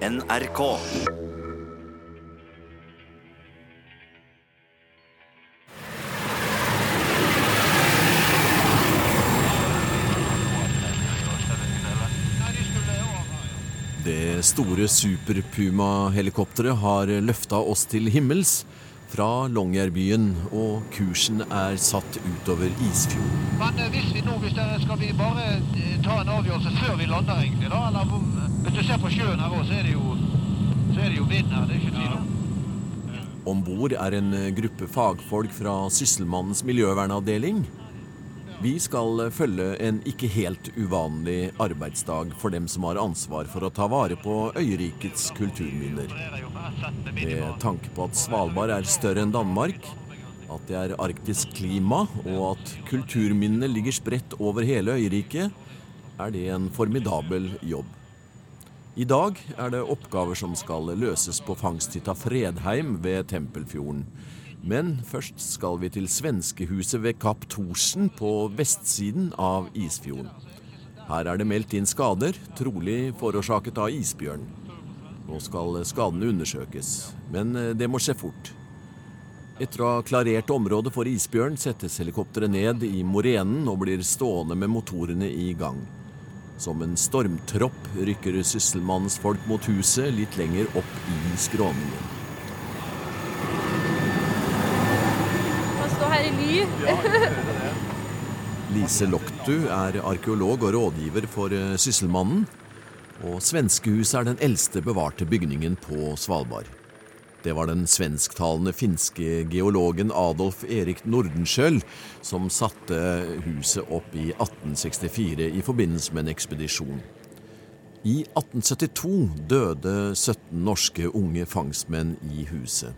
NRK. Det store Super Puma-helikopteret har løfta oss til himmels fra Longyearbyen, og kursen er satt utover Isfjorden. Men eh, hvis vi nå, hvis dere skal vi bare eh, ta en avgjørelse før vi lander egentlig, da? Eller hvis du ser på sjøen her òg, så er det jo så er det jo vind her, det er ikke tvil om. Om bord er en gruppe fagfolk fra Sysselmannens miljøvernavdeling. Vi skal følge en ikke helt uvanlig arbeidsdag for dem som har ansvar for å ta vare på øyrikets kulturminner. Med tanke på at Svalbard er større enn Danmark, at det er arktisk klima, og at kulturminnene ligger spredt over hele øyriket, er det en formidabel jobb. I dag er det oppgaver som skal løses på fangsthytta Fredheim ved Tempelfjorden. Men først skal vi til svenskehuset ved Kapp Thorsen på vestsiden av Isfjorden. Her er det meldt inn skader, trolig forårsaket av isbjørn. Nå skal skadene undersøkes, men eh, det må skje fort. Etter å ha klarert området for isbjørn settes helikopteret ned i morenen og blir stående med motorene i gang. Som en stormtropp rykker sysselmannens folk mot huset litt lenger opp i skråningen. Lise Loktu er arkeolog og rådgiver for eh, Sysselmannen. Og svenskehuset er den eldste bevarte bygningen på Svalbard. Det var den svensktalende finske geologen Adolf Erik Nordenskjøl som satte huset opp i 1864 i forbindelse med en ekspedisjon. I 1872 døde 17 norske unge fangstmenn i huset.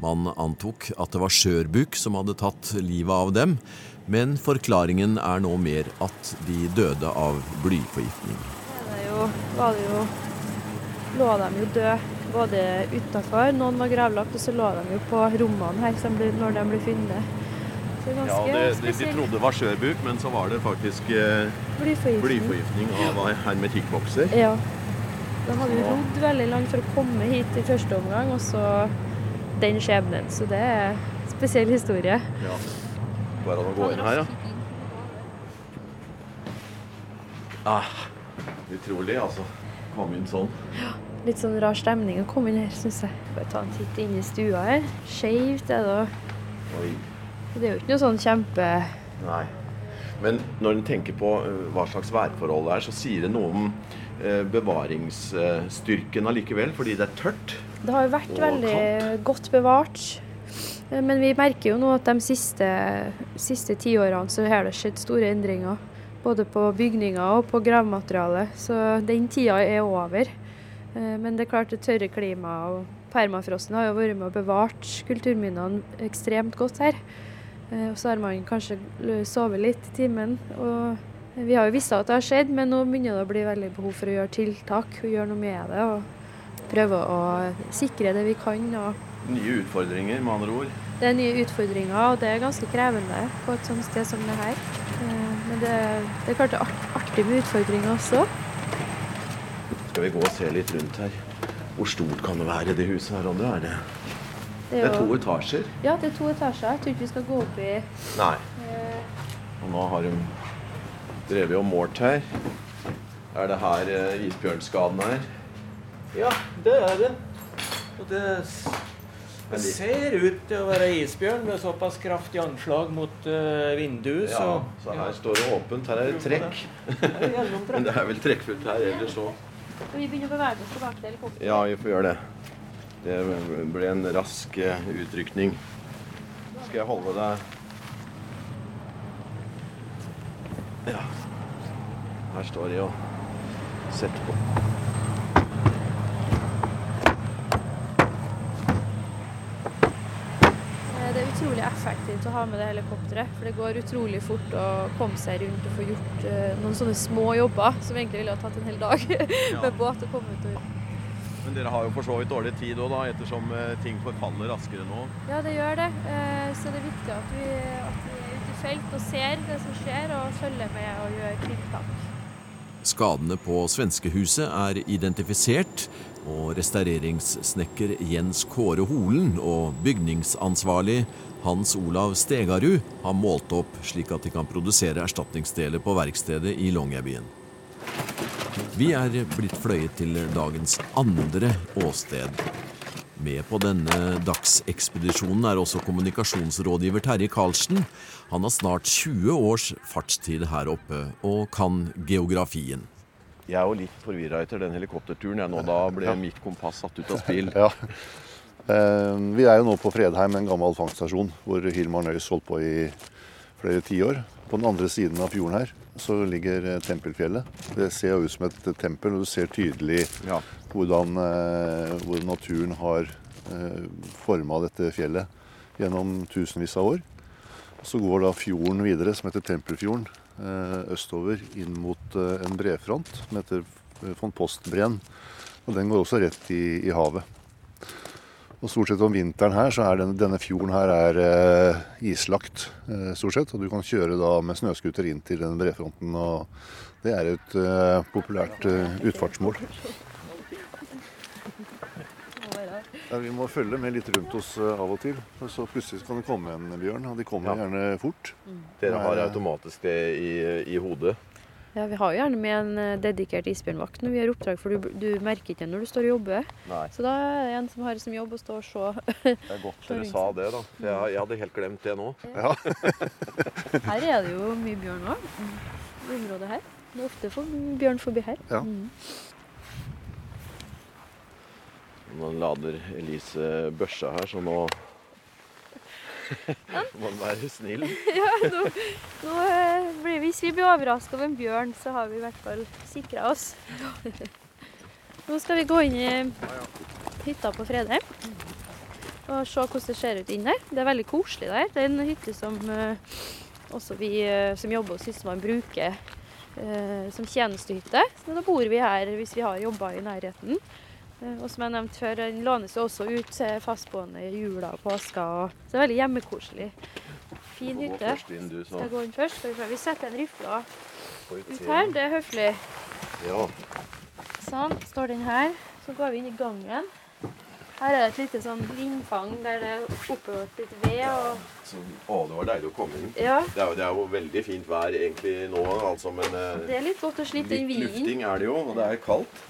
Man antok at det var skjørbuk som hadde tatt livet av dem, men forklaringen er nå mer at de døde av blyforgiftning. Det jo, var det jo, lå de jo døde både utafor, noen var gravlagt, og så lå de jo på rommene her som ble, når de ble funnet. Ja, det, de, de trodde det var skjørbuk, men så var det faktisk eh, blyforgiftning. blyforgiftning av hermetikkbokser. Ja. De hadde jo rodd veldig langt for å komme hit i første omgang, og så den skjebnen. Så det er en spesiell historie. Ja. Bare å gå inn her, ja. Ah, utrolig, altså. Kom inn sånn. Litt sånn rar stemning å komme inn her, syns jeg. Bare ta en titt inn i stua her. Skeivt er det. Oi. Det er jo ikke noe sånn kjempe... Nei. Men når en tenker på eh, hva slags værforhold det er, så sier det noe om eh, bevaringsstyrken allikevel, fordi det er tørt. Det har jo vært veldig godt bevart. Eh, Men vi merker jo nå at de siste, siste tiårene så har det skjedd store endringer. Både på bygninger og på gravmateriale. Så den tida er over. Eh, Men det er klart det tørre klimaet og permafrosten har jo vært med og bevart kulturminnene ekstremt godt her. Eh, Og så har man kanskje sovet litt i timen. Og vi har jo visst at det har skjedd, men nå begynner det å bli veldig behov for å gjøre tiltak og gjøre noe med det. Og prøve å sikre det vi kan. Og Nye utfordringer, med andre ord. det er nye utfordringer, og det er ganske krevende på et sånt sted som det her. Eh, Men det, det er klart det er artig med utfordringer også. Skal vi gå og se litt rundt her? Hvor stort kan det være, det huset her, Ronny? Er det? det er to etasjer. ja, det er to etasjer. Jeg tror ikke vi skal gå opp i Nei. eh, Og nå har de drevet og målt her. Er det her eh, isbjørnskaden er? Ja, det er det. Og det, det ser ut til å være isbjørn med såpass kraftig anslag mot uh, vinduet, Ja, så så her står det åpent. Her er det trekk. Er. Men det er vel trekkfullt her ellers òg. Skal vi begynne å bevege oss tilbake til helikopteret? Ja, vi får gjøre det. Det ble en rask eh, utrykning. Skal jeg holde deg Ja. Her står de og setter på. Eh, Det er utrolig effektivt å ha med det helikopteret, for det går utrolig fort å komme seg rundt og få gjort eh, noen sånne små jobber som egentlig ville ha tatt en hel dag med båt å komme ut og gjøre. Men dere har jo for så vidt dårlig tid òg, da, ettersom eh, ting forfaller raskere nå. Ja, det gjør det. Eh, Så det er viktig at vi, at vi er ute i felt og ser det som skjer, og følger med og gjør tiltak. Skadene på svenskehuset er identifisert, og restaureringssnekker Jens Kåre Holen og bygningsansvarlig Hans Olav Stegarud har målt opp slik at de kan produsere erstatningsdeler på verkstedet i Longyearbyen. Vi er blitt fløyet til dagens andre åsted. Med på denne dagsekspedisjonen er også kommunikasjonsrådgiver Terje Karlsen. Han har snart 20 års fartstid her oppe og kan geografien. Jeg er jo litt forvirra etter den helikopterturen. Jeg nå Da ble mitt kompass satt ut av spill. Ja. Eh, vi er jo nå på Fredheim, en gammel fangststasjon hvor Hilmar Nøys holdt på i flere tiår. På den andre siden av fjorden her så ligger eh, Tempelfjellet. Det ser jo ut som et tempel, og du ser tydelig Ja. hvordan, eh, hvordan naturen har eh, forma dette fjellet gjennom tusenvis av år. Så går da fjorden videre, som heter Tempelfjorden, eh, østover inn mot en brefront som heter von Postbrenn. Og den går også rett i, i havet. Og stort sett om vinteren her, så er denne, denne fjorden her er eh, islagt, eh, stort sett. Og du kan kjøre da med snøscooter inn til den brefronten, og det er et eh, populært eh, utfartsmål. Ja, vi må følge med litt rundt oss eh, av og til, så plutselig kan det komme en bjørn. Og de kommer Ja. gjerne fort. Dere har automatisk det i, i hodet. Ja, Vi har jo gjerne med en eh, dedikert isbjørnvakt når vi har oppdrag, for du, du merker ikke når du står og jobber. Nei. Så da er det en som har som jobb å stå og se. Det er godt dere sa det, da. Jeg, jeg hadde helt glemt det nå. Ja. Her er det jo mye bjørn òg. Området her. Det er ofte for bjørn forbi her. Ja. Mm. Nå lader Elise børsa her, så nå man være snill. Ja, nå, nå eh, blir vi, Hvis vi blir overraska over en bjørn, så har vi i hvert fall sikra oss. Nå skal vi gå inn i hytta på Fredheim og se hvordan det ser ut inn der. Det er veldig koselig der. Det er en hytte som eh, også vi eh, som jobber hos Sysselmannen bruker som tjenestehytte. Så da bor vi her hvis vi har jobba i nærheten. Eh, Og som jeg nevnte før, den lånes også ut til fastboende i jula og påska. Så det er veldig hjemmekoselig. Fin hytte. Skal jeg gå inn først? Vi, setter en rifle ut her. Det er høflig. Ja. Sånn. Står den her. Så går vi inn i gangen. Her er det et lite sånn vindfang der det er oppbevart litt ved. og Så, å, det var deilig å komme inn. Ja, Det er, det er jo veldig fint vær egentlig nå, altså, men eh, det er litt godt å slippe den litt lufting er det jo, og det er kaldt.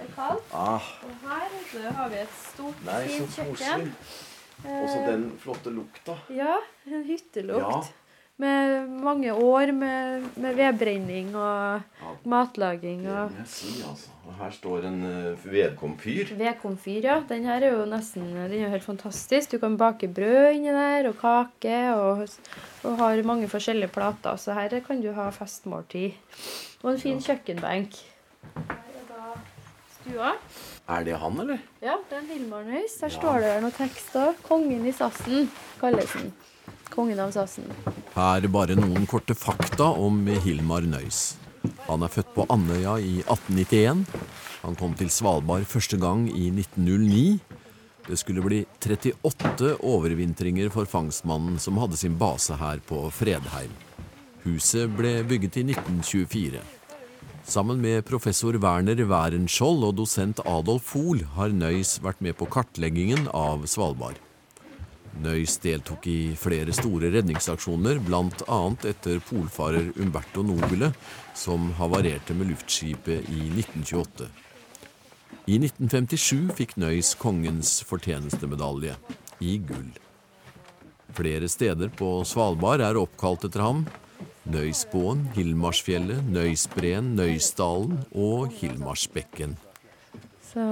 Det er kaldt. Ah, Og her så har vi et stort, nei, fint kjøkken. Og så Eh, den flotte lukta. Ja, en hyttelukt. Ja. Med mange år med, med vedbrenning og Ja. matlaging og jeg si, altså. Og her står en uh, vedkomfyr. vedkomfyr. Ja. Den her er jo nesten den er jo helt fantastisk. Du kan bake brød inni der, og kake, og, og har mange forskjellige plater. Så her kan du ha festmåltid. Og en fin kjøkkenbenk. Her er da stua. Er det han, eller? Ja, det er en Hilmarnøys. Der står det noen tekster. 'Kongen i Sassen' kalles den. Kongen av Sassen. Her bare noen korte fakta om Hilmar Nøys. Han er født på Andøya i 1891. Han kom til Svalbard første gang i 1909. Det skulle bli 38 overvintringer for fangstmannen som hadde sin base her på Fredheim. Huset ble bygget i 1924. Sammen med professor Werner Wærenskjold og dosent Adolf Fohl har Nøys vært med på kartleggingen av Svalbard. Nøys deltok i flere store redningsaksjoner, bl.a. etter polfarer Umberto Nobile, som havarerte med luftskipet i 1928. I 1957 fikk Nøys kongens fortjenestemedalje, i gull. Flere steder på Svalbard er oppkalt etter ham. Nøysbåen, Hilmarsfjellet, Nøysbreen, Nøysdalen og Hilmarsbekken. Så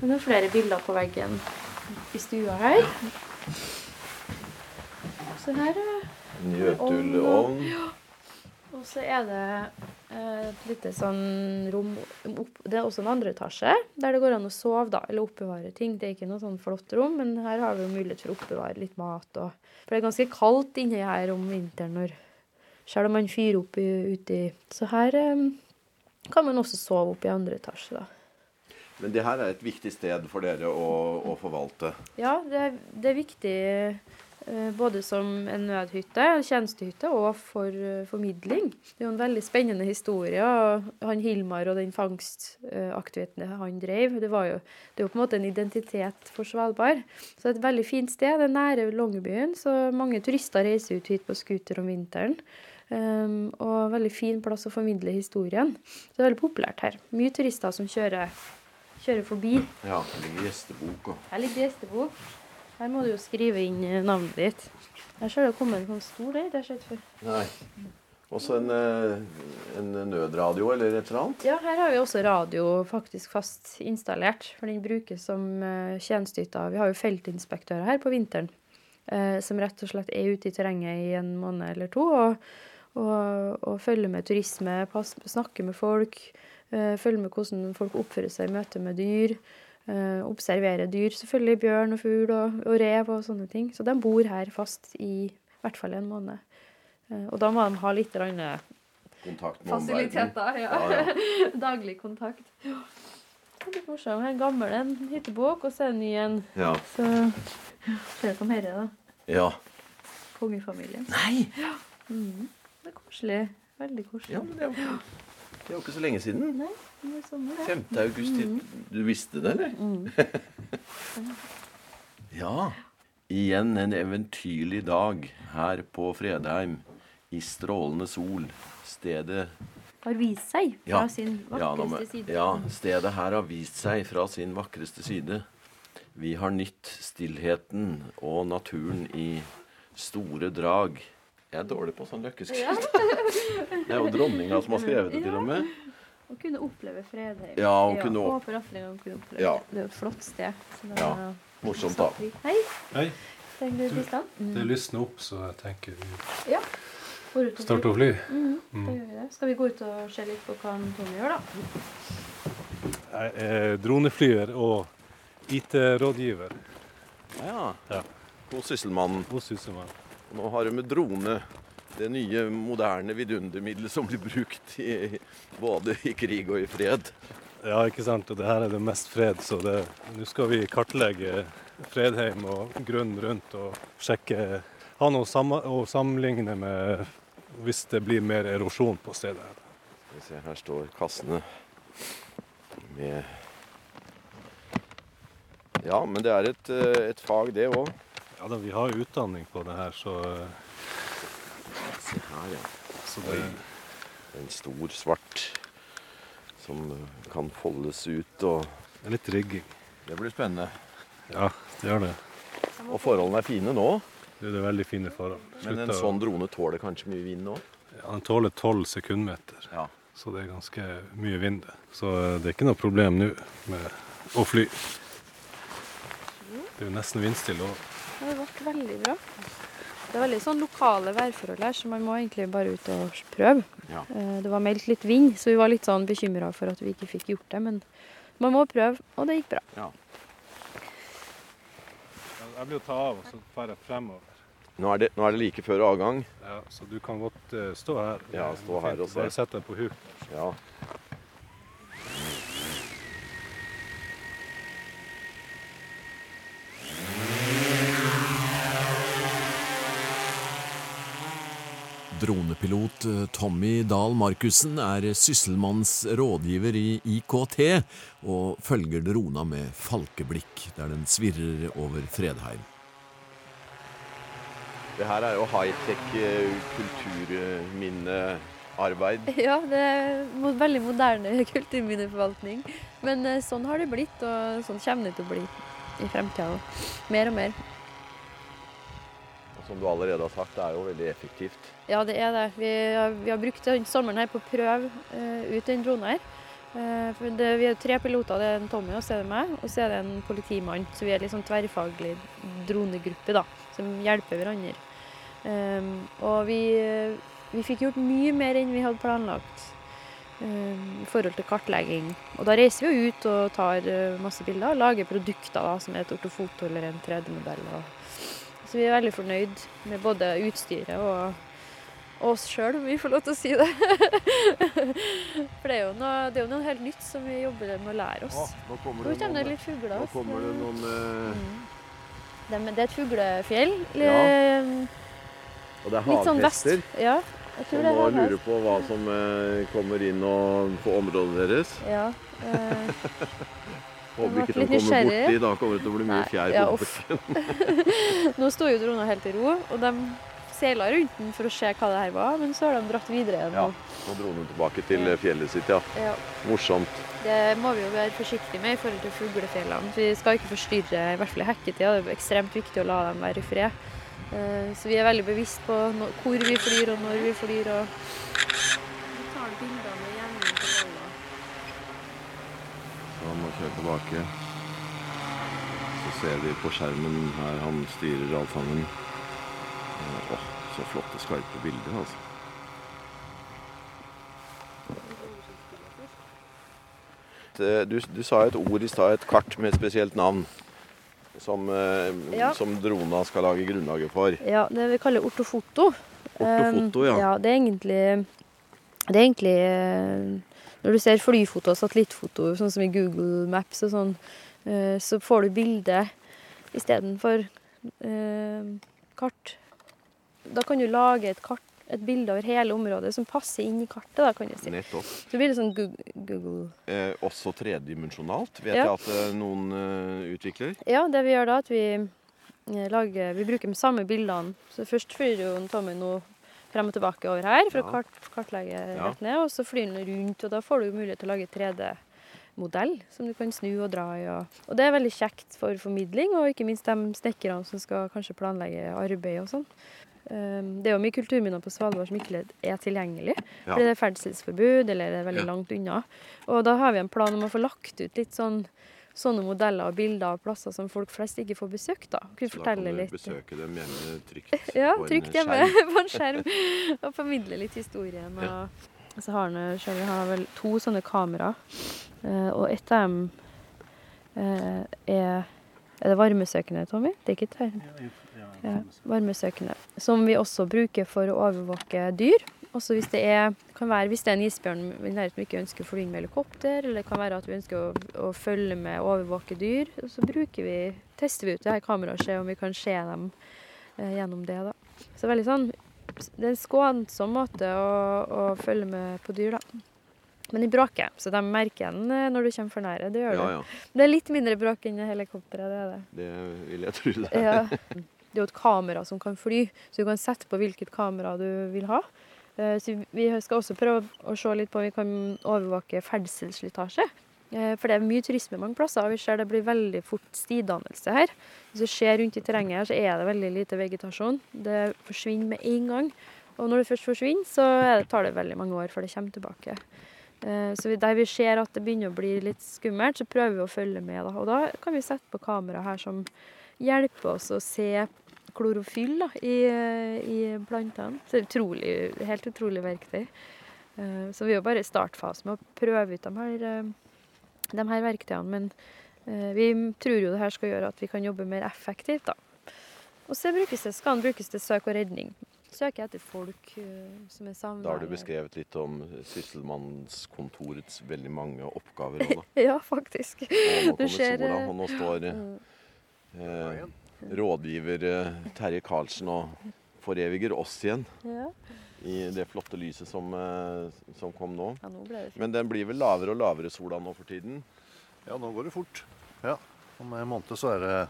det er flere bilder på veggen i stua her. Så her er Njøtulovn. Og så er det eh, et lite sånn rom opp, Det er også en andre etasje der det går an å sove, da, eller oppbevare ting. Det er ikke noe sånn flott rom, men her har vi jo mulighet for å oppbevare litt mat. Og, for det er ganske kaldt inni her om vinteren når selv om man fyrer opp uti Så her um, kan man også sove oppe i andre etasje, da. Men det her er et viktig sted for dere å, å forvalte. Ja, det er, det er viktig Eh, både som en nødhytte, en tjenestehytte, og for eh, formidling. Det er jo en veldig spennende historie. og Han Hilmar og den fangstaktiviteten han drev, det, var jo, det er jo på en måte en identitet for Svalbard. Så det er et veldig fint sted. Det er nære Longyearbyen, så mange turister reiser ut hit på scooter om vinteren. Um, og veldig fin plass å formidle historien. Så det er veldig populært her. Mye turister som kjører, kjører forbi. Ja, det ligger gjestebok òg. Her ligger gjestebok. Her må du jo skrive inn eh, navnet ditt. Her ser det kommet en sånn stor der. Det har jeg sett før. Nei. Også en, eh, en nødradio eller et eller annet? Ja, her har vi også radio faktisk fast installert. For den brukes som uh, tjenesteyter. Vi har jo feltinspektører her på vinteren. eh, som rett og slett er ute i terrenget i en måned eller to. Og, og, og følge med turisme, pass, snakke med folk. Følge følger med hvordan folk oppfører seg i møte med dyr. Uh, observere dyr, selvfølgelig. Bjørn og fugl og, og rev og sånne ting. Så de bor her fast i hvert fall en måned. Eh, og da må de ha litt eh, Kontakt med fasiliteter. Ja. Ja, ja. Daglig kontakt. Det er litt morsomt. Her er en gammel en hyttebok, og så er det en ny en. Ja. Så ser du på dette, da. ja. Kongefamilien. Nei! Det er koselig. Veldig koselig. Ja, men det er jo det er jo ikke så lenge siden. Nei, det er sommer, det. 5. august. Du visste det, eller? ja. Igjen en eventyrlig dag her på Fredheim. I strålende sol. Stedet Har vist seg fra Ja. sin ja, vakreste side. ja, stedet her har vist seg fra sin vakreste side. Vi har nytt stillheten og naturen i store drag. Jeg er dårlig på sånn løkkeskrift. Det er jo dronninga som har skrevet det, til og med. Å kunne oppleve Fredheim. Ja, å kunne opp- Og for Atling kunne oppleve Ja. det. Er jo et flott sted. Så det Ja. Morsomt, da. Hei, Hei, trenger du bistand? det lysner opp, så jeg tenker vi Ja. Starter å fly. Mm. da gjør vi det. Skal vi gå ut og se litt på hva Tommy gjør, da? Jeg er droneflyer og IT-rådgiver Ja. Ja. God sysselmann. God hos Sysselmannen. Nå har de med drone det nye, moderne vidundermiddelet som blir brukt i, både i krig og i fred. Ja, ikke sant. Og det her er det mest fred, så det- nå skal vi kartlegge Fredheim og grunnen rundt og sjekke Ha noe å sammenligne med hvis det blir mer erosjon på stedet. Skal vi se, her står kassene med Ja, men det er et, eh, et fag, det òg. Ja da, vi har utdanning på det her, så, Se her, ja. så det En stor svart som kan foldes ut og Det er litt rigging. Det blir spennende. Ja, det gjør det. Og forholdene er fine nå. Det er veldig fine forhold. Men en sånn drone tåler kanskje mye vind nå? Ja, Den tåler 12 sekundmeter, Ja. så det er ganske mye vind. Så eh, det er ikke noe problem nå med å fly. Det er jo nesten vindstille òg. Ja, Det ble veldig bra. Det er veldig sånn lokale værforhold her, så man må egentlig bare ut og prøve. Ja. Eh, Det var meldt litt vind, så vi var litt sånn bekymra for at vi ikke fikk gjort det. Men man må prøve, og det gikk bra. Jeg blir å ta av, og så drar jeg fremover. Nå er, det, nå er det like før avgang. Ja, så du kan godt eh, stå her. Ja, stå her og se. Bare sett deg på huk. Ja. Dronepilot eh, Tommy Dahl Markussen er sysselmannens rådgiver i IKT og følger drona med falkeblikk der den svirrer over Fredheim. Det her er jo high-tech eh, kulturminnearbeid. Ja, det er veldig moderne kulturminneforvaltning. Men eh, sånn har det blitt, og sånn kommer det til å bli i fremtida òg. Mer og mer. Som du allerede har sagt, det er jo veldig effektivt. Ja, det er det. Vi har, vi har brukt denne sommeren her på å prøve uh, ut den dronen her. Uh, det, vi er tre piloter. Det er en Tommy, og så er det meg, og så er det en politimann. Så vi er en liksom tverrfaglig dronegruppe da, som hjelper hverandre. Um, og vi, vi fikk gjort mye mer enn vi hadde planlagt ehm, i forhold til kartlegging. Og da reiser vi jo ut og tar uh, masse bilder og lager produkter da, som er et ortofoto eller en 3D-modell. og vi er veldig fornøyd med både utstyret og oss sjøl, om vi får lov til å si det. For det er, jo noe, det er jo noe helt nytt som vi jobber med å lære oss. kommer Nå kommer det litt fugler. nå kommer det noen eh, Mm. Det, det er et fuglefjell. Ja. Eh, Og det er sånn havhester Ja, som nå havhest. lurer på hva som eh, kommer inn og på området deres. Ja. Eh, Håper ikke de kommer borti. Da kommer det til å bli mye Nei, fjær på bakken. nå sto jo drona helt i ro, og de seila rundt den for å se hva det her var, men så har de dratt videre igjen. Ja. nå. Dro de tilbake til fjellet sitt, ja. Ja. Morsomt. Det må vi jo være forsiktige med i forhold til fuglefjellene. Vi skal ikke forstyrre, i hvert fall i hekketida. Det er ekstremt viktig å la dem være i fred. Eh, Så vi er veldig bevisst på hvor vi flyr og når vi flyr. Og vi tar bilder med jevne intervaller. Så han må kjøre tilbake. Så ser vi på skjermen her han styrer alt sammen. Eh, Åh, så flotte, skarpe bilder, altså. Eh, Du, du sa et ord i stad, et kart med et spesielt navn. Som, eh, Ja. som drona skal lage grunnlaget for. Ja, det vi kaller ortofoto. Ortofoto, Um, ja. ja. Det er egentlig, det er egentlig eh, Når du ser flyfoto og satellittfoto, sånn som i Google Maps og sånn, eh, så får du bilde istedenfor eh, kart. Da kan du lage et kart, et bilde over hele området som passer inn i kartet, da, kan du si. Nettopp. Så blir det sånn Google, Google. Eh, også tredimensjonalt, vet Ja. jeg at eh, noen eh, utvikler. Ja, det vi gjør da, at vi eh, lager Vi bruker de samme bildene. Så først flyr jo Tommy nå frem og tilbake over her for Ja. å kart, kartlegge Ja. rett ned, og så flyr den rundt, og da får du mulighet til å lage 3D-modell som du kan snu og dra i. Og, og det er veldig kjekt for formidling, og ikke minst de snekkerne som skal kanskje planlegge arbeid og sånn. Um, Det er jo mye kulturminner på Svalbard som ikke er tilgjengelig, Ja. fordi det er ferdselsforbud eller det er veldig langt unna. Og da har vi en plan om å få lagt ut litt sånn sånne modeller og bilder av plasser som folk flest ikke får besøkt. da. Kunne Så da kan du litt. besøke dem hjemme trygt Ja, på en trygt hjemme på en skjerm. Og formidle litt historien. Og så har han selv, vi har vel to sånne kamera, eh, og et av dem eh, er Er det varmesøkende, Tommy? Det er ikke term. Ja, varmesøkende. Som vi også bruker for å overvåke dyr. Også hvis det er, kan være hvis det er en isbjørn i nærheten vi ikke ønsker å fly med helikopter, eller det kan være at vi ønsker å, å følge med og overvåke dyr, så bruker vi, tester vi ut det her kameraet og ser om vi kan se dem eh, gjennom det. da. Så veldig sånn, det er en skånsom måte å, å følge med på dyr, da. Men de bråker, så de merker igjen eh, når du kommer for nære. Det gjør Ja, ja. Det er litt mindre bråk enn helikopteret, det er det. Det vil jeg tro det. Ja. Det er jo et kamera som kan fly, så du kan sette på hvilket kamera du vil ha. Eh, Så vi skal også prøve å se litt på om vi kan overvåke ferdselsslitasje. Eh, For det er mye turisme mange plasser, og vi ser det blir veldig fort stidannelse her. Hvis du ser rundt i terrenget her, så er det veldig lite vegetasjon. Det forsvinner med en gang. Og når det først forsvinner, så tar det veldig mange år før det kommer tilbake. Eh, Så der vi ser at det begynner å bli litt skummelt, så prøver vi å følge med. Og da kan vi sette på kamera her som hjelper oss å se klorofyll da, i, eh, i plantene. Så det er utrolig, helt utrolig verktøy. Eh, Så vi er jo bare i startfasen med å prøve ut de her, eh, de her verktøyene. Men eh, vi tror jo det her skal gjøre at vi kan jobbe mer effektivt. da. Og så brukes det, skal den brukes til søk og redning. Søke etter folk som er savna. Da har du beskrevet litt om sysselmannskontorets veldig mange oppgaver. også. Ja, faktisk. Og nå Du sola, eh, og nå står eh, rådgiver eh, Terje Karlsen og foreviger oss igjen Ja. i det flotte lyset som, eh, som kom nå. ja, nå ble det. Men den blir vel lavere og lavere sola nå for tiden. Ja, nå går det fort. Ja. Om en måned så er det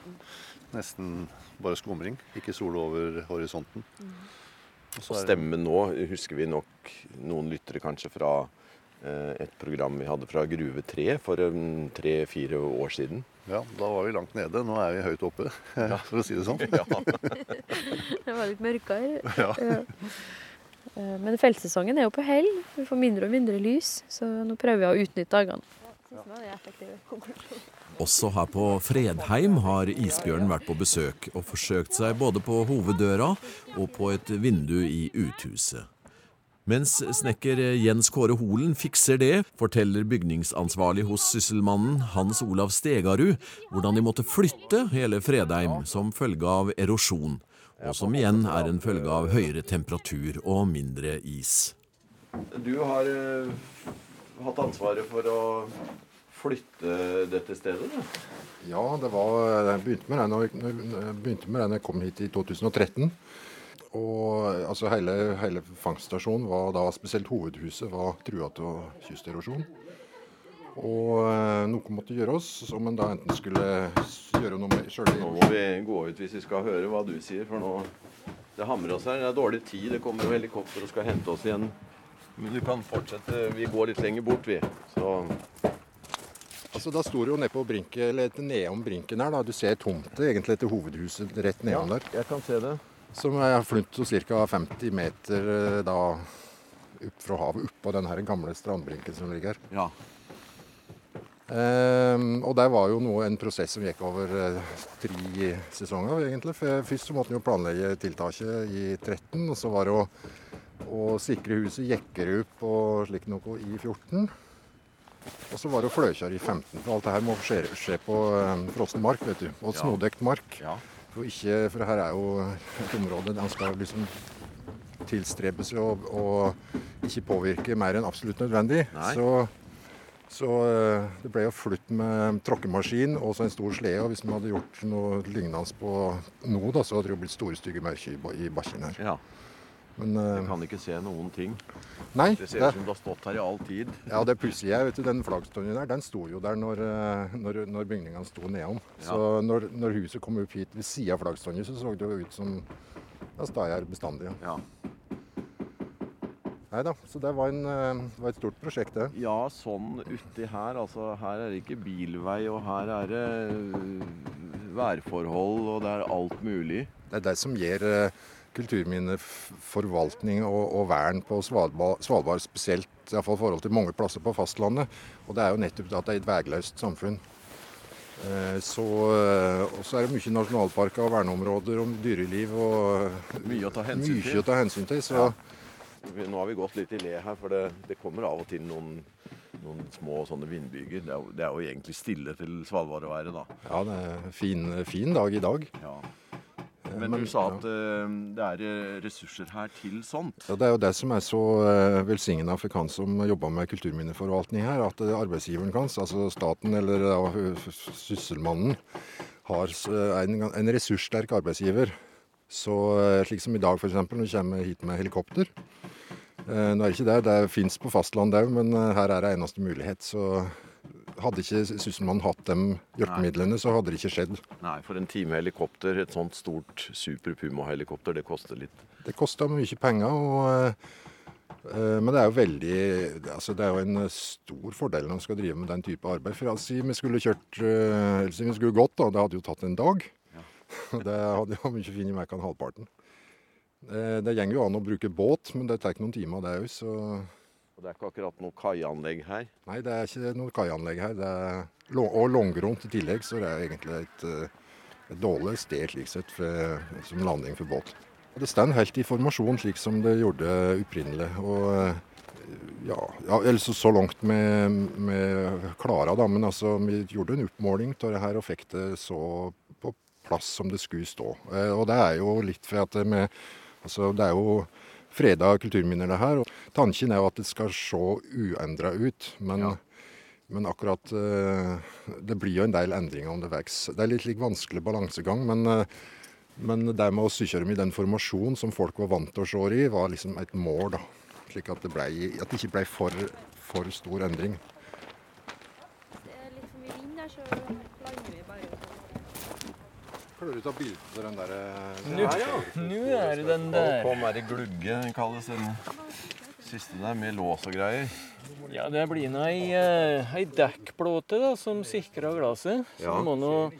nesten bare skumring, ikke sol over horisonten. Og Og er stemmen nå husker vi nok noen lyttere kanskje fra et program vi hadde fra Gruve 3 for um, tre-fire år siden. Ja, da var vi langt nede. Nå er vi høyt oppe, for å si det sånn. Det var litt mørkere. Ja. Ja. Eh, Men feltsesongen er jo på hell. Vi får mindre og mindre lys, så nå prøver vi å utnytte dagene. Også her på Fredheim har isbjørnen vært på besøk og forsøkt seg både på hoveddøra og på et vindu i uthuset. Mens snekker Jens Kåre Holen fikser det, forteller bygningsansvarlig hos Sysselmannen Hans Olav Stegarud hvordan de måtte flytte hele Fredheim som følge av erosjon, og som igjen er en følge av høyere temperatur og mindre is. Du har uh, hatt ansvaret for å flytte dette stedet? da? Ja, det var, jeg begynte med det når det når jeg kom hit i 2013. Og altså hele, hele fangststasjonen var da, spesielt hovedhuset, var trua til kysterosjon. Og eh, noe måtte gjøres, som en da enten skulle gjøre noe med sjøl Nå må vi gå ut hvis vi skal høre hva du sier, for nå det hamrer oss her. Det er dårlig tid. Det kommer jo helikopter og skal hente oss igjen. Men du kan fortsette. Vi går litt lenger bort, vi. Så Altså, da sto det jo ned på brinken, eller nedom brinken her, da. Du ser tomte egentlig til hovedhuset rett nedom der. jeg kan se det. Som er flyttet ca. 50 meter eh, da opp fra havet, oppå den her gamle strandbrinken som ligger her. Ja. Ehm, og det var jo noe, en prosess som gikk over eh, tre sesonger, egentlig. Først så måtte en jo planlegge tiltaket i 13, og så var det å, å sikre huset, Jekkerup og slikt noe i 14. Og så var det å fløkjøre i 15. For alt det her må skje, skje på eh, frossen mark, vet du. Og snødekt mark. Ja. Ja. For, ikke, for her er jo et område der en skal liksom tilstrebe seg å å ikke påvirke mer enn absolutt nødvendig. Så, så eh, det ble jo flutt med tråkkemaskin og så en stor slede. Og hvis vi hadde gjort noe lignende på nå, da, så hadde det jo blitt store, stygge merker i bakken her. ja. Men Jeg eh, kan ikke se noen ting. nei, Det ser ut som det har stått her i all tid. ja, det pussige er, vet du, den flaggstånden der, den sto jo der når, eh, når, når bygningene sto nedom. Ja. Så når, når huset kom opp hit ved sida av flaggstånden, så så det jo ut som det sta her bestandig. Ja. Nei da, så det var, en, det var et stort prosjekt, det. Ja, sånn uti her. Altså, her er det ikke bilvei, og her er det værforhold, og det er alt mulig. Det er det som gir eh, kulturminneforvaltning og, og vern på Svalbard, Svalbard spesielt, i hvert fall i forhold til mange plasser på fastlandet. Og det er jo nettopp at det er et vegløst samfunn. Eh, Så, eh, og så er det mye nasjonalparker og verneområder om dyreliv og Mye å ta hensyn til. ta hensyn til. Så Ja. Nå har vi gått litt i le her, for det, det kommer av og til noen, noen små sånne vindbyger. Det er, det er jo egentlig stille til Svalbard å være, da. ja, det er en fin, fin dag i dag. Ja. Eh, Men men- du sa at uh, det er øh, ressurser her til sånt. Ja, Det er jo det som er så uh, velsignende for han som jobber med kulturminneforvaltning her, at uh, arbeidsgiveren hans, altså staten eller sysselmannen, har eh, en, en ressurssterk arbeidsgiver. Så eh, slik som i dag f.eks. når du kommer hit med helikopter. Eh, Nå er det ikke det, det fins på fastlandet òg, men eh, her er det eneste mulighet. Så hadde ikke sysselmannen hatt de hjelpemidlene, så hadde det ikke skjedd. Nei, for en time helikopter, et sånt stort Super Puma-helikopter, det koster litt. Det koster mye penger, og, eh, men det er jo veldig altså Det er jo en stor fordel når man skal drive med den type arbeid. For altså, vi skulle kjørt si vi skulle gått, da, det hadde jo tatt en dag. det hadde jo mye funnet mer enn halvparten. Eh, Det går jo an å bruke båt, men det tar ikke noen timer, det òg. Så Og det er ikke akkurat noe kaianlegg her. nei, det er ikke noe kaianlegg her. Er, og langgrunt i tillegg, så det er egentlig et, eh, et dårlig sted slik sett for, som landing for båt. Og Det står helt i formasjon slik som det gjorde opprinnelig. Og eh, ja, ja eller så, langt med, med Klara. Men altså, vi gjorde en oppmåling av det her og fikk det så på plass som det skulle stå. Eh, Og det er jo litt for at med Altså, det er jo freda kulturminner, det her. Og tanken er jo at det skal se uendra ut. Men, Ja. men akkurat eh, Det blir jo en del endringer om det vokser. Det er litt like vanskelig balansegang, men, eh, men det med å sykje dem i den formasjonen som folk var vant til å se i, var liksom et mål. da. Slik at det, ble, at det ikke ble for, for stor endring. Det er litt for mye vind der, så lander vi bare Klarer du ta bilde av den der Nå nå er det den Og der. kom er det glugge, den kalles den siste der, med lås og greier. Ja, det blir nå ei, eh, ei dekkplåte da, som sikrer glasset. Så Ja. må nå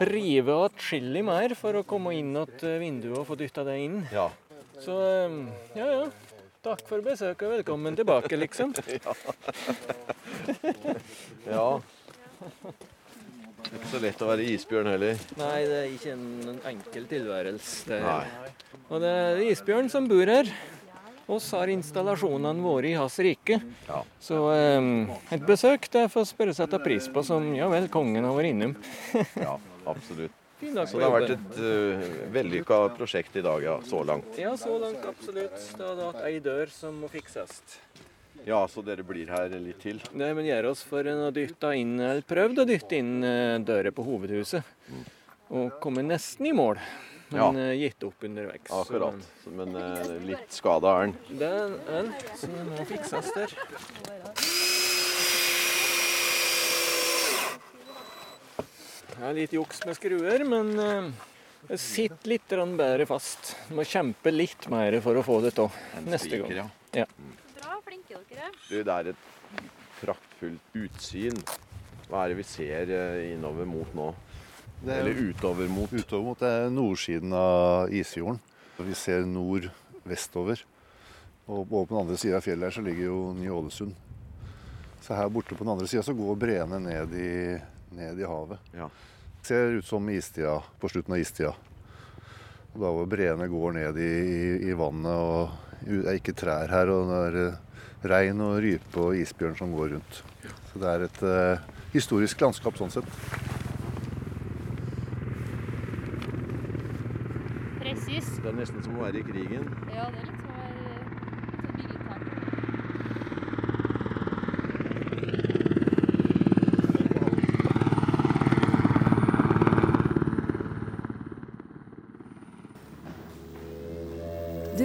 rive atskillig mer for å komme inn til vinduet og få dytta det inn. Ja. Så eh, ja, ja. Takk for besøket og velkommen tilbake, liksom. ja. ja. Det er ikke så lett å være isbjørn heller. Nei, det er ikke en enkel tilværelse. Det. Og det er isbjørn som bor her. Oss har installasjonene våre i hans rike. Ja. Så eh, et besøk det får spørre seg etter pris på som ja vel, kongen har vært innom. Ja, absolutt. Så det har vært et uh, vellykka prosjekt i dag, ja. Så langt. Ja, så langt absolutt. Det hadde hatt ei dør som må fikses. Ja, så dere blir her litt til? Det vil gjøre oss for å dytte inn, eller prøvd å dytte inn eh, dører på hovedhuset. Og komme nesten i mål, men Ja. eh, gitt opp underveis. Akkurat. Så, men eh, litt skada er den. Det er den, så det må fikses der. Det er litt juks med skruer, men eh, det sitter litt bedre fast. Du må kjempe litt mer for å få det til neste gang. ja. Flinke dere. Du, det er et praktfullt utsyn. Hva er det vi ser eh, innover mot nå? Det er- Eller utover mot? Utover mot det er nordsiden av Isfjorden. Vi ser nord-vestover. Og på den andre sida av fjellet her så ligger jo Ny-Ålesund. Så her borte på den andre sida så går breene ned i, ned i havet. Ja. Ser ut som istida på slutten av istida. Og da hvor breene går ned i, i, i vannet og det er ikke trær her. Og det er eh, rein og rype og isbjørn som går rundt. Så det er et uh, historisk landskap sånn sett. Presis. Det er nesten som å være i krigen. Ja, det er litt som å være litt militært. Du